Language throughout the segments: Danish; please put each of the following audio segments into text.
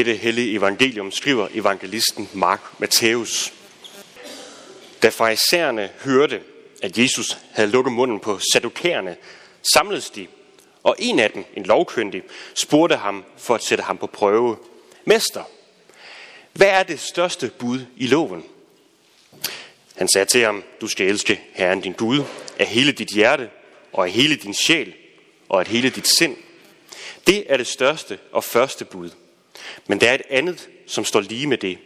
Dette hellige evangelium skriver evangelisten Mark Matthæus. Da farisæerne hørte, at Jesus havde lukket munden på sadukærerne, samledes de, og en af dem, en lovkyndig, spurgte ham for at sætte ham på prøve. Mester, hvad er det største bud i loven? Han sagde til ham, du skal elske Herren din Gud af hele dit hjerte og af hele din sjæl og af hele dit sind. Det er det største og første bud. Men der er et andet, som står lige med det.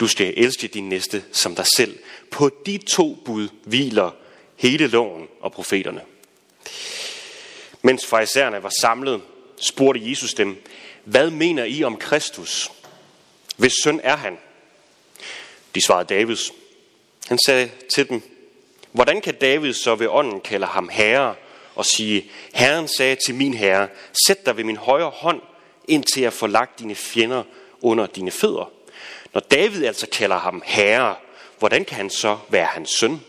Du skal elske din næste som dig selv. På de to bud hviler hele loven og profeterne. Mens farisæerne var samlet, spurgte Jesus dem, hvad mener I om Kristus? Hvis søn er han? De svarede Davids. Han sagde til dem, hvordan kan David så ved ånden kalde ham herre og sige, Herren sagde til min herre, sæt dig ved min højre hånd, indtil jeg får lagt dine fjender under dine fødder. Når David altså kalder ham herre, hvordan kan han så være hans søn?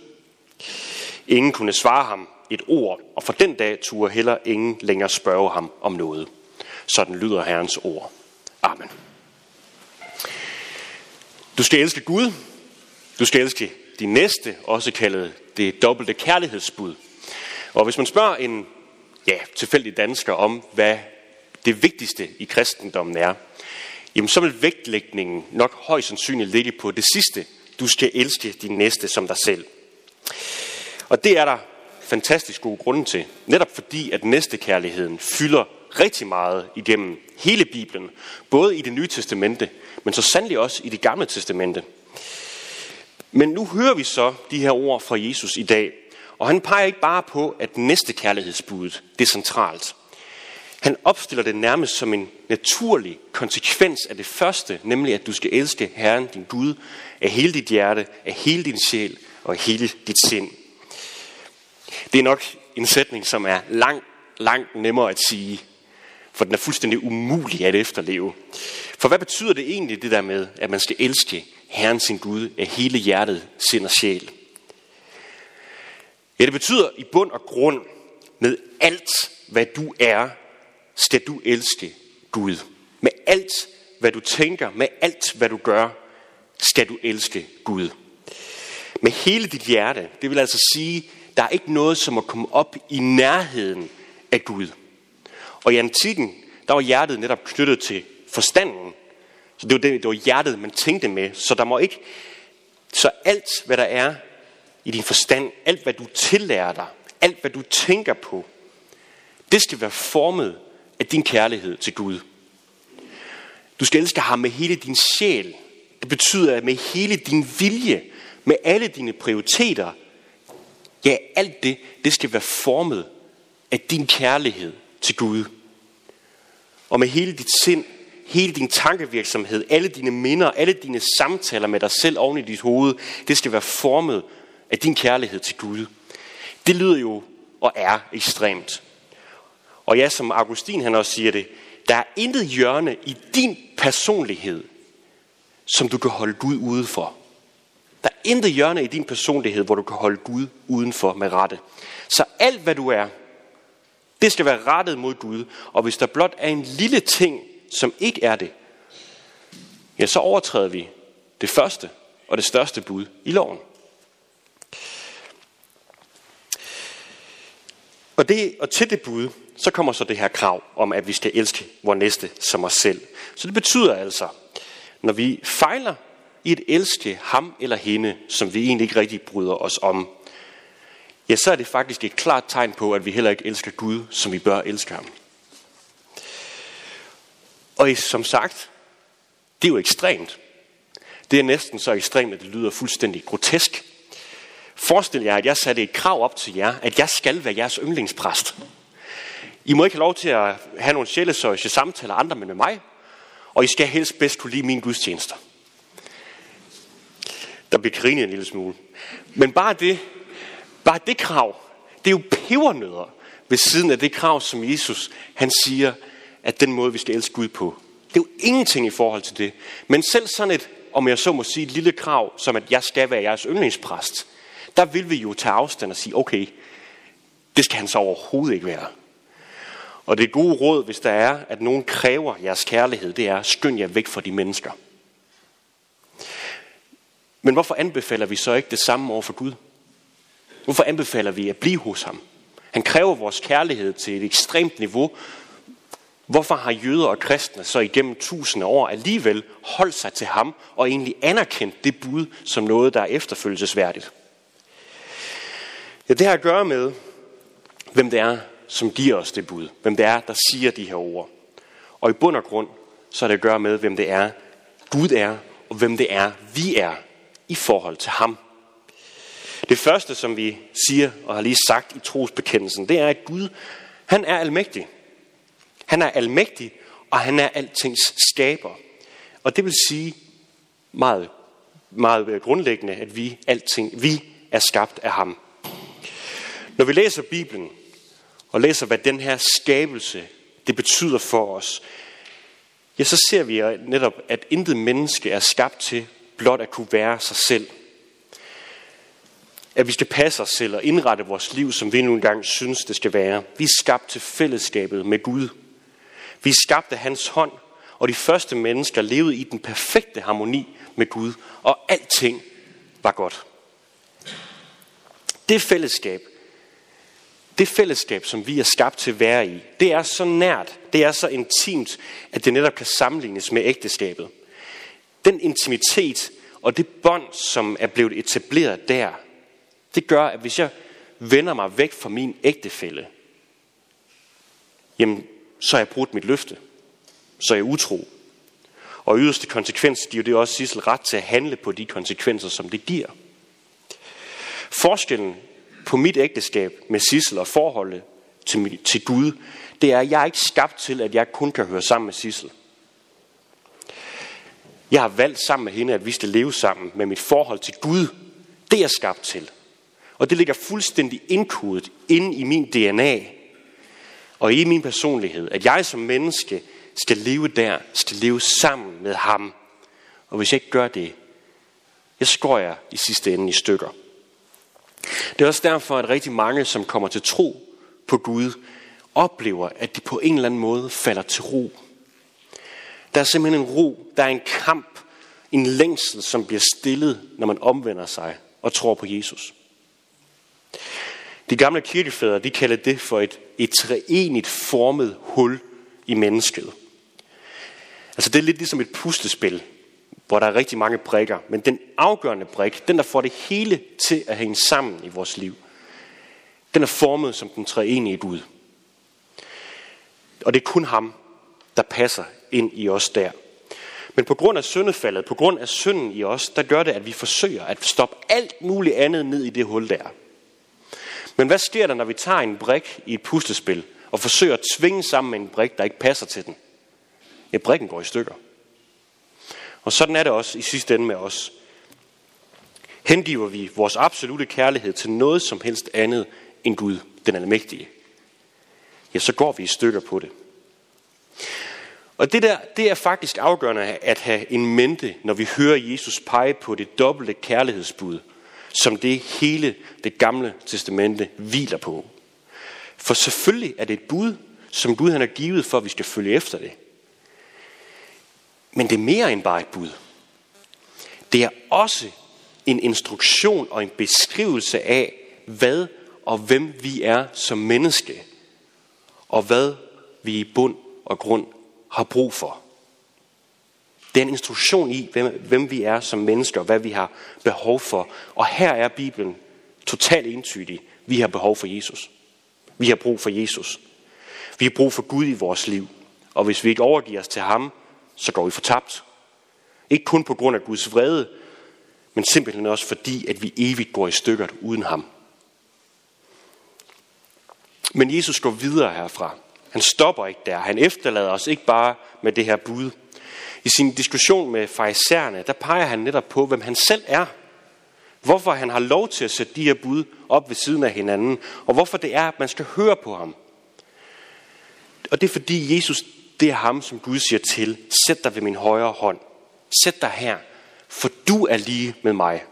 Ingen kunne svare ham et ord, og for den dag turde heller ingen længere spørge ham om noget. Sådan lyder Herrens ord. Amen. Du skal elske Gud. Du skal elske din næste, også kaldet det dobbelte kærlighedsbud. Og hvis man spørger en ja, tilfældig dansker om, hvad det vigtigste i kristendommen er, jamen så vil vægtlægningen nok højst sandsynligt ligge på det sidste. Du skal elske din næste som dig selv. Og det er der fantastisk gode grunde til. Netop fordi, at næstekærligheden fylder rigtig meget igennem hele Bibelen. Både i det nye testamente, men så sandelig også i det gamle testamente. Men nu hører vi så de her ord fra Jesus i dag. Og han peger ikke bare på, at næstekærlighedsbuddet det er centralt. Han opstiller det nærmest som en naturlig konsekvens af det første, nemlig at du skal elske Herren, din Gud, af hele dit hjerte, af hele din sjæl og af hele dit sind. Det er nok en sætning, som er langt, langt nemmere at sige, for den er fuldstændig umulig at efterleve. For hvad betyder det egentlig det der med, at man skal elske Herren sin Gud af hele hjertet, sind og sjæl? Ja, det betyder i bund og grund, med alt hvad du er, skal du elske Gud. Med alt hvad du tænker, med alt hvad du gør, skal du elske Gud. Med hele dit hjerte, det vil altså sige, der er ikke noget, som at komme op i nærheden af Gud. Og i antikken, der var hjertet netop knyttet til forstanden. Så det var, det, det var hjertet, man tænkte med. Så der må ikke... Så alt, hvad der er i din forstand, alt, hvad du tillærer dig, alt, hvad du tænker på, det skal være formet af din kærlighed til Gud. Du skal elske ham med hele din sjæl. Det betyder, at med hele din vilje, med alle dine prioriteter, Ja, alt det, det skal være formet af din kærlighed til Gud. Og med hele dit sind, hele din tankevirksomhed, alle dine minder, alle dine samtaler med dig selv oven i dit hoved, det skal være formet af din kærlighed til Gud. Det lyder jo og er ekstremt. Og ja, som Augustin han også siger det, der er intet hjørne i din personlighed, som du kan holde Gud ude for. Der er intet hjørne i din personlighed, hvor du kan holde Gud udenfor med rette. Så alt hvad du er, det skal være rettet mod Gud. Og hvis der blot er en lille ting, som ikke er det, ja, så overtræder vi det første og det største bud i loven. Og, det, og til det bud, så kommer så det her krav om, at vi skal elske vores næste som os selv. Så det betyder altså, når vi fejler i at elske ham eller hende, som vi egentlig ikke rigtig bryder os om, ja, så er det faktisk et klart tegn på, at vi heller ikke elsker Gud, som vi bør elske ham. Og som sagt, det er jo ekstremt. Det er næsten så ekstremt, at det lyder fuldstændig grotesk. Forestil jer, at jeg satte et krav op til jer, at jeg skal være jeres yndlingspræst. I må ikke have lov til at have nogle sjælesøjse samtaler andre med mig, og I skal helst bedst kunne lide mine gudstjenester. Der bliver grinet en lille smule. Men bare det, bare det krav, det er jo pebernødder ved siden af det krav, som Jesus han siger, at den måde, vi skal elske Gud på. Det er jo ingenting i forhold til det. Men selv sådan et, om jeg så må sige, et lille krav, som at jeg skal være jeres yndlingspræst, der vil vi jo tage afstand og sige, okay, det skal han så overhovedet ikke være. Og det gode råd, hvis der er, at nogen kræver jeres kærlighed, det er, skynd jer væk fra de mennesker. Men hvorfor anbefaler vi så ikke det samme over for Gud? Hvorfor anbefaler vi at blive hos ham? Han kræver vores kærlighed til et ekstremt niveau. Hvorfor har jøder og kristne så igennem tusinde år alligevel holdt sig til ham og egentlig anerkendt det bud som noget, der er efterfølgelsesværdigt? Ja, det har at gøre med, hvem det er, som giver os det bud. Hvem det er, der siger de her ord. Og i bund og grund, så er det at gøre med, hvem det er, Gud er, og hvem det er, vi er i forhold til ham. Det første, som vi siger og har lige sagt i trosbekendelsen, det er, at Gud, han er almægtig. Han er almægtig, og han er altings skaber. Og det vil sige meget, meget grundlæggende, at vi, alting, vi er skabt af ham. Når vi læser Bibelen, og læser, hvad den her skabelse, det betyder for os, ja, så ser vi netop, at intet menneske er skabt til blot at kunne være sig selv. At vi skal passe os selv og indrette vores liv, som vi nu engang synes, det skal være. Vi er skabt til fællesskabet med Gud. Vi er skabt af hans hånd, og de første mennesker levede i den perfekte harmoni med Gud, og alting var godt. Det fællesskab, det fællesskab, som vi er skabt til at være i, det er så nært, det er så intimt, at det netop kan sammenlignes med ægteskabet. Den intimitet og det bånd, som er blevet etableret der, det gør, at hvis jeg vender mig væk fra min ægtefælle, jamen, så er jeg brudt mit løfte. Så er jeg utro. Og yderste konsekvens giver det også Sissel ret til at handle på de konsekvenser, som det giver. Forskellen på mit ægteskab med Sissel og forholdet til, til Gud, det er, at jeg er ikke skabt til, at jeg kun kan høre sammen med Sissel. Jeg har valgt sammen med hende, at vi skal leve sammen med mit forhold til Gud. Det er jeg skabt til. Og det ligger fuldstændig indkodet inde i min DNA og i min personlighed, at jeg som menneske skal leve der, skal leve sammen med ham. Og hvis jeg ikke gør det, jeg skår jeg i sidste ende i stykker. Det er også derfor, at rigtig mange, som kommer til tro på Gud, oplever, at de på en eller anden måde falder til ro. Der er simpelthen en ro, der er en kamp, en længsel, som bliver stillet, når man omvender sig og tror på Jesus. De gamle kirkefædre, de kalder det for et, et treenigt formet hul i mennesket. Altså det er lidt ligesom et puslespil, hvor der er rigtig mange brikker. Men den afgørende brik, den der får det hele til at hænge sammen i vores liv, den er formet som den treenige Gud. Og det er kun ham, der passer ind i os der. Men på grund af syndefaldet, på grund af synden i os, der gør det, at vi forsøger at stoppe alt muligt andet ned i det hul der. Men hvad sker der, når vi tager en brik i et puslespil og forsøger at tvinge sammen med en brik, der ikke passer til den? Ja, brikken går i stykker. Og sådan er det også i sidste ende med os. Hengiver vi vores absolute kærlighed til noget som helst andet end Gud, den almægtige, ja, så går vi i stykker på det. Og det der, det er faktisk afgørende at have en mente, når vi hører Jesus pege på det dobbelte kærlighedsbud, som det hele det gamle testamente hviler på. For selvfølgelig er det et bud, som Gud han har givet for, at vi skal følge efter det. Men det er mere end bare et bud. Det er også en instruktion og en beskrivelse af, hvad og hvem vi er som menneske, og hvad vi i bund og grund har brug for. Det er en instruktion i, hvem, hvem vi er som mennesker, og hvad vi har behov for. Og her er Bibelen totalt entydig. Vi har behov for Jesus. Vi har brug for Jesus. Vi har brug for Gud i vores liv. Og hvis vi ikke overgiver os til ham, så går vi fortabt. Ikke kun på grund af Guds vrede, men simpelthen også fordi, at vi evigt går i stykker uden ham. Men Jesus går videre herfra. Han stopper ikke der. Han efterlader os ikke bare med det her bud. I sin diskussion med farisæerne, der peger han netop på, hvem han selv er. Hvorfor han har lov til at sætte de her bud op ved siden af hinanden, og hvorfor det er, at man skal høre på ham. Og det er fordi Jesus, det er ham, som Gud siger til, sæt dig ved min højre hånd. Sæt dig her, for du er lige med mig.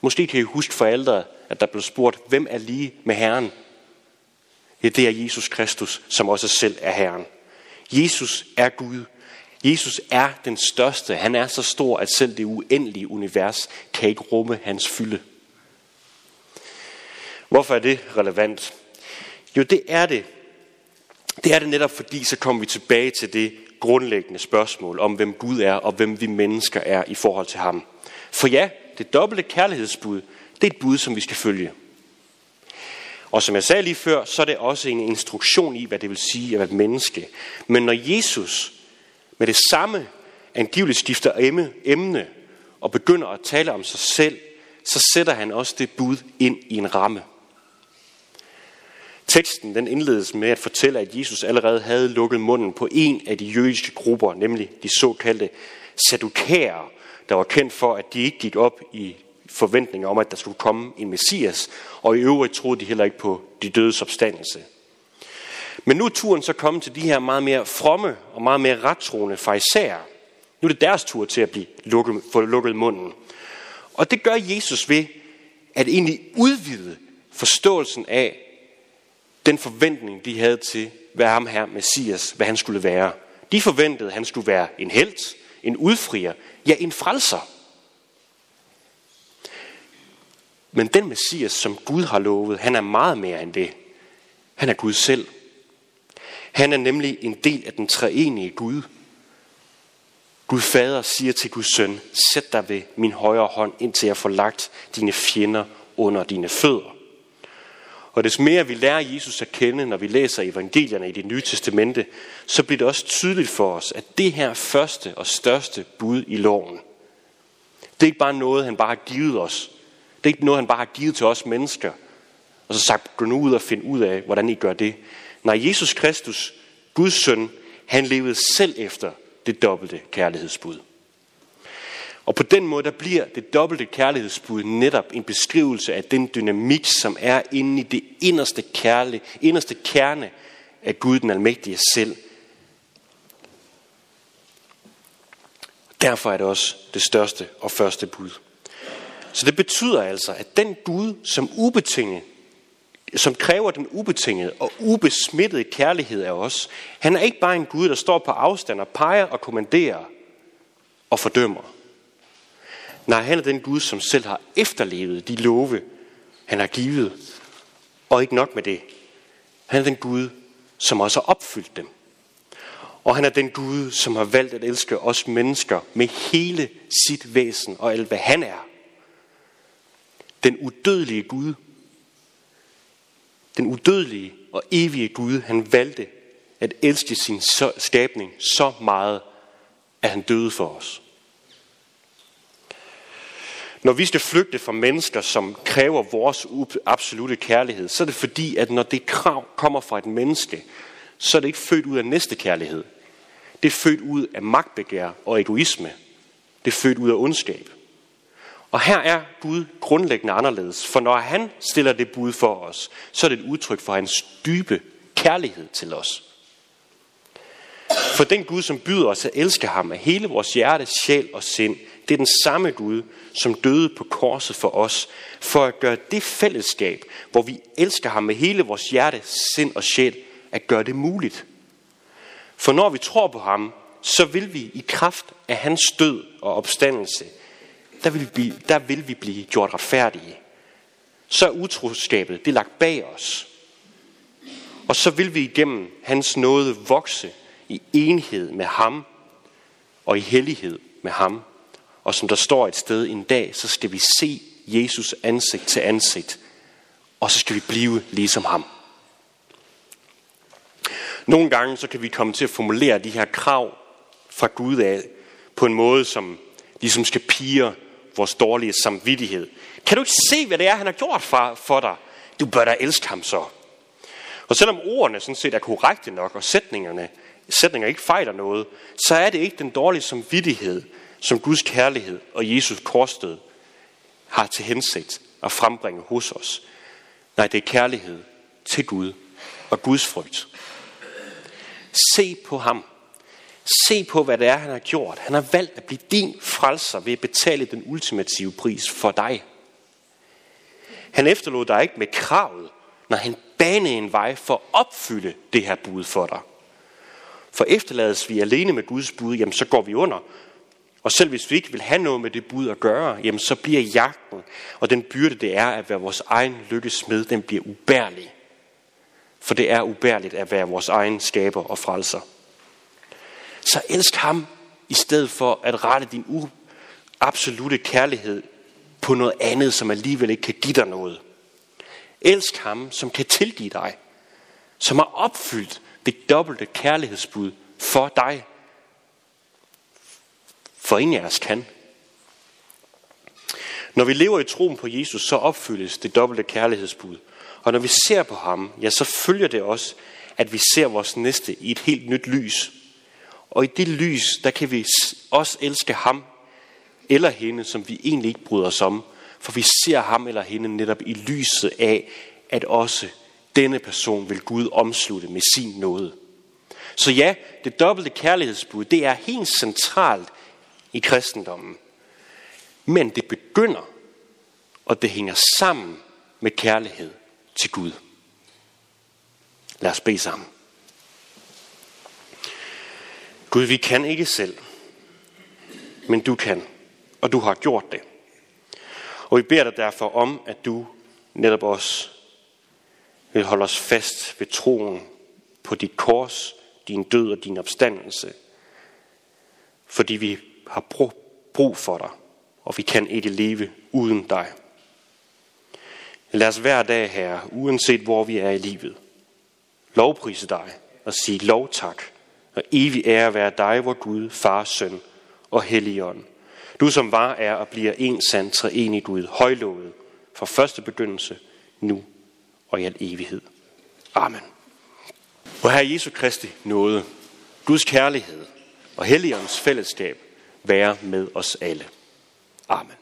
Måske kan I huske forældre, at der blev spurgt, hvem er lige med Herren? Ja, det er Jesus Kristus, som også selv er Herren. Jesus er Gud. Jesus er den største. Han er så stor, at selv det uendelige univers kan ikke rumme hans fylde. Hvorfor er det relevant? Jo, det er det. Det er det netop fordi, så kommer vi tilbage til det grundlæggende spørgsmål om, hvem Gud er og hvem vi mennesker er i forhold til ham. For ja, det dobbelte kærlighedsbud, det er et bud, som vi skal følge. Og som jeg sagde lige før, så er det også en instruktion i, hvad det vil sige at være et menneske. Men når Jesus med det samme angiveligt skifter emne og begynder at tale om sig selv, så sætter han også det bud ind i en ramme. Teksten den indledes med at fortælle, at Jesus allerede havde lukket munden på en af de jødiske grupper, nemlig de såkaldte sadukærer, der var kendt for, at de ikke gik op i forventninger om, at der skulle komme en messias, og i øvrigt troede de heller ikke på de dødes opstandelse. Men nu er turen så kommet til de her meget mere fromme og meget mere rettroende farisæer. Nu er det deres tur til at blive lukket, få lukket munden. Og det gør Jesus ved at egentlig udvide forståelsen af den forventning, de havde til, hvad ham her, Messias, hvad han skulle være. De forventede, at han skulle være en held, en udfrier, ja, en frelser. Men den Messias, som Gud har lovet, han er meget mere end det. Han er Gud selv. Han er nemlig en del af den treenige Gud. Gud fader siger til Guds søn, sæt dig ved min højre hånd, indtil jeg får lagt dine fjender under dine fødder. Og des mere vi lærer Jesus at kende, når vi læser evangelierne i det nye testamente, så bliver det også tydeligt for os, at det her første og største bud i loven, det er ikke bare noget, han bare har givet os. Det er ikke noget, han bare har givet til os mennesker. Og så sagt, gå nu ud og find ud af, hvordan I gør det. Nej, Jesus Kristus, Guds søn, han levede selv efter det dobbelte kærlighedsbud. Og på den måde, der bliver det dobbelte kærlighedsbud netop en beskrivelse af den dynamik, som er inde i det inderste, kærle, inderste kerne af Gud den almægtige selv. Derfor er det også det største og første bud. Så det betyder altså, at den Gud, som ubetinget, som kræver den ubetingede og ubesmittede kærlighed af os, han er ikke bare en Gud, der står på afstand og peger og kommanderer og fordømmer. Nej, han er den Gud, som selv har efterlevet de love, han har givet. Og ikke nok med det. Han er den Gud, som også har opfyldt dem. Og han er den Gud, som har valgt at elske os mennesker med hele sit væsen og alt, hvad han er. Den udødelige Gud. Den udødelige og evige Gud, han valgte at elske sin skabning så meget, at han døde for os. Når vi skal flygte fra mennesker, som kræver vores absolute kærlighed, så er det fordi, at når det krav kommer fra et menneske, så er det ikke født ud af næste kærlighed. Det er født ud af magtbegær og egoisme. Det er født ud af ondskab. Og her er Gud grundlæggende anderledes, for når han stiller det bud for os, så er det et udtryk for hans dybe kærlighed til os. For den Gud, som byder os at elske ham af hele vores hjerte, sjæl og sind, det er den samme Gud, som døde på korset for os, for at gøre det fællesskab, hvor vi elsker ham med hele vores hjerte, sind og sjæl, at gøre det muligt. For når vi tror på ham, så vil vi i kraft af hans død og opstandelse, der vil vi, der vil vi blive gjort retfærdige. Så er utroskabet det er lagt bag os. Og så vil vi igennem hans nåde vokse i enhed med ham og i hellighed med ham. Og som der står et sted en dag, så skal vi se Jesus ansigt til ansigt. Og så skal vi blive ligesom ham. Nogle gange så kan vi komme til at formulere de her krav fra Gud af på en måde, som ligesom skal pige vores dårlige samvittighed. Kan du ikke se, hvad det er, han har gjort for, for dig? Du bør da elske ham så. Og selvom ordene sådan set er korrekte nok, og sætningerne, sætninger ikke fejler noget, så er det ikke den dårlige samvittighed, som Guds kærlighed og Jesus korsdød har til hensigt at frembringe hos os. Nej, det er kærlighed til Gud og Guds frygt. Se på ham. Se på, hvad det er, han har gjort. Han har valgt at blive din frelser ved at betale den ultimative pris for dig. Han efterlod dig ikke med kravet, når han banede en vej for at opfylde det her bud for dig. For efterlades vi alene med Guds bud, jamen så går vi under. Og selv hvis vi ikke vil have noget med det bud at gøre, jamen så bliver jagten og den byrde, det er at være vores egen lykkesmed, den bliver ubærlig. For det er ubærligt at være vores egen skaber og frelser. Så elsk ham i stedet for at rette din absolute kærlighed på noget andet, som alligevel ikke kan give dig noget. Elsk ham, som kan tilgive dig, som har opfyldt det dobbelte kærlighedsbud for dig. For ingen af os kan. Når vi lever i troen på Jesus, så opfyldes det dobbelte kærlighedsbud. Og når vi ser på ham, ja, så følger det også, at vi ser vores næste i et helt nyt lys. Og i det lys, der kan vi også elske ham eller hende, som vi egentlig ikke bryder os om. For vi ser ham eller hende netop i lyset af, at også denne person vil Gud omslutte med sin nåde. Så ja, det dobbelte kærlighedsbud, det er helt centralt i kristendommen. Men det begynder, og det hænger sammen med kærlighed til Gud. Lad os bede sammen. Gud, vi kan ikke selv, men du kan, og du har gjort det. Og vi beder dig derfor om, at du netop os vil holde os fast ved troen på dit kors, din død og din opstandelse, fordi vi har brug for dig, og vi kan ikke leve uden dig. Lad os hver dag her, uanset hvor vi er i livet, lovprise dig og sige lov tak, og evig ære være dig, vor Gud, Far, Søn og Helligånd. Du som var, er og bliver en sand treenig Gud, højlovet, fra første begyndelse, nu og i al evighed. Amen. Og Herre Jesu Kristi nåde, Guds kærlighed og Helligåndens fællesskab være med os alle. Amen.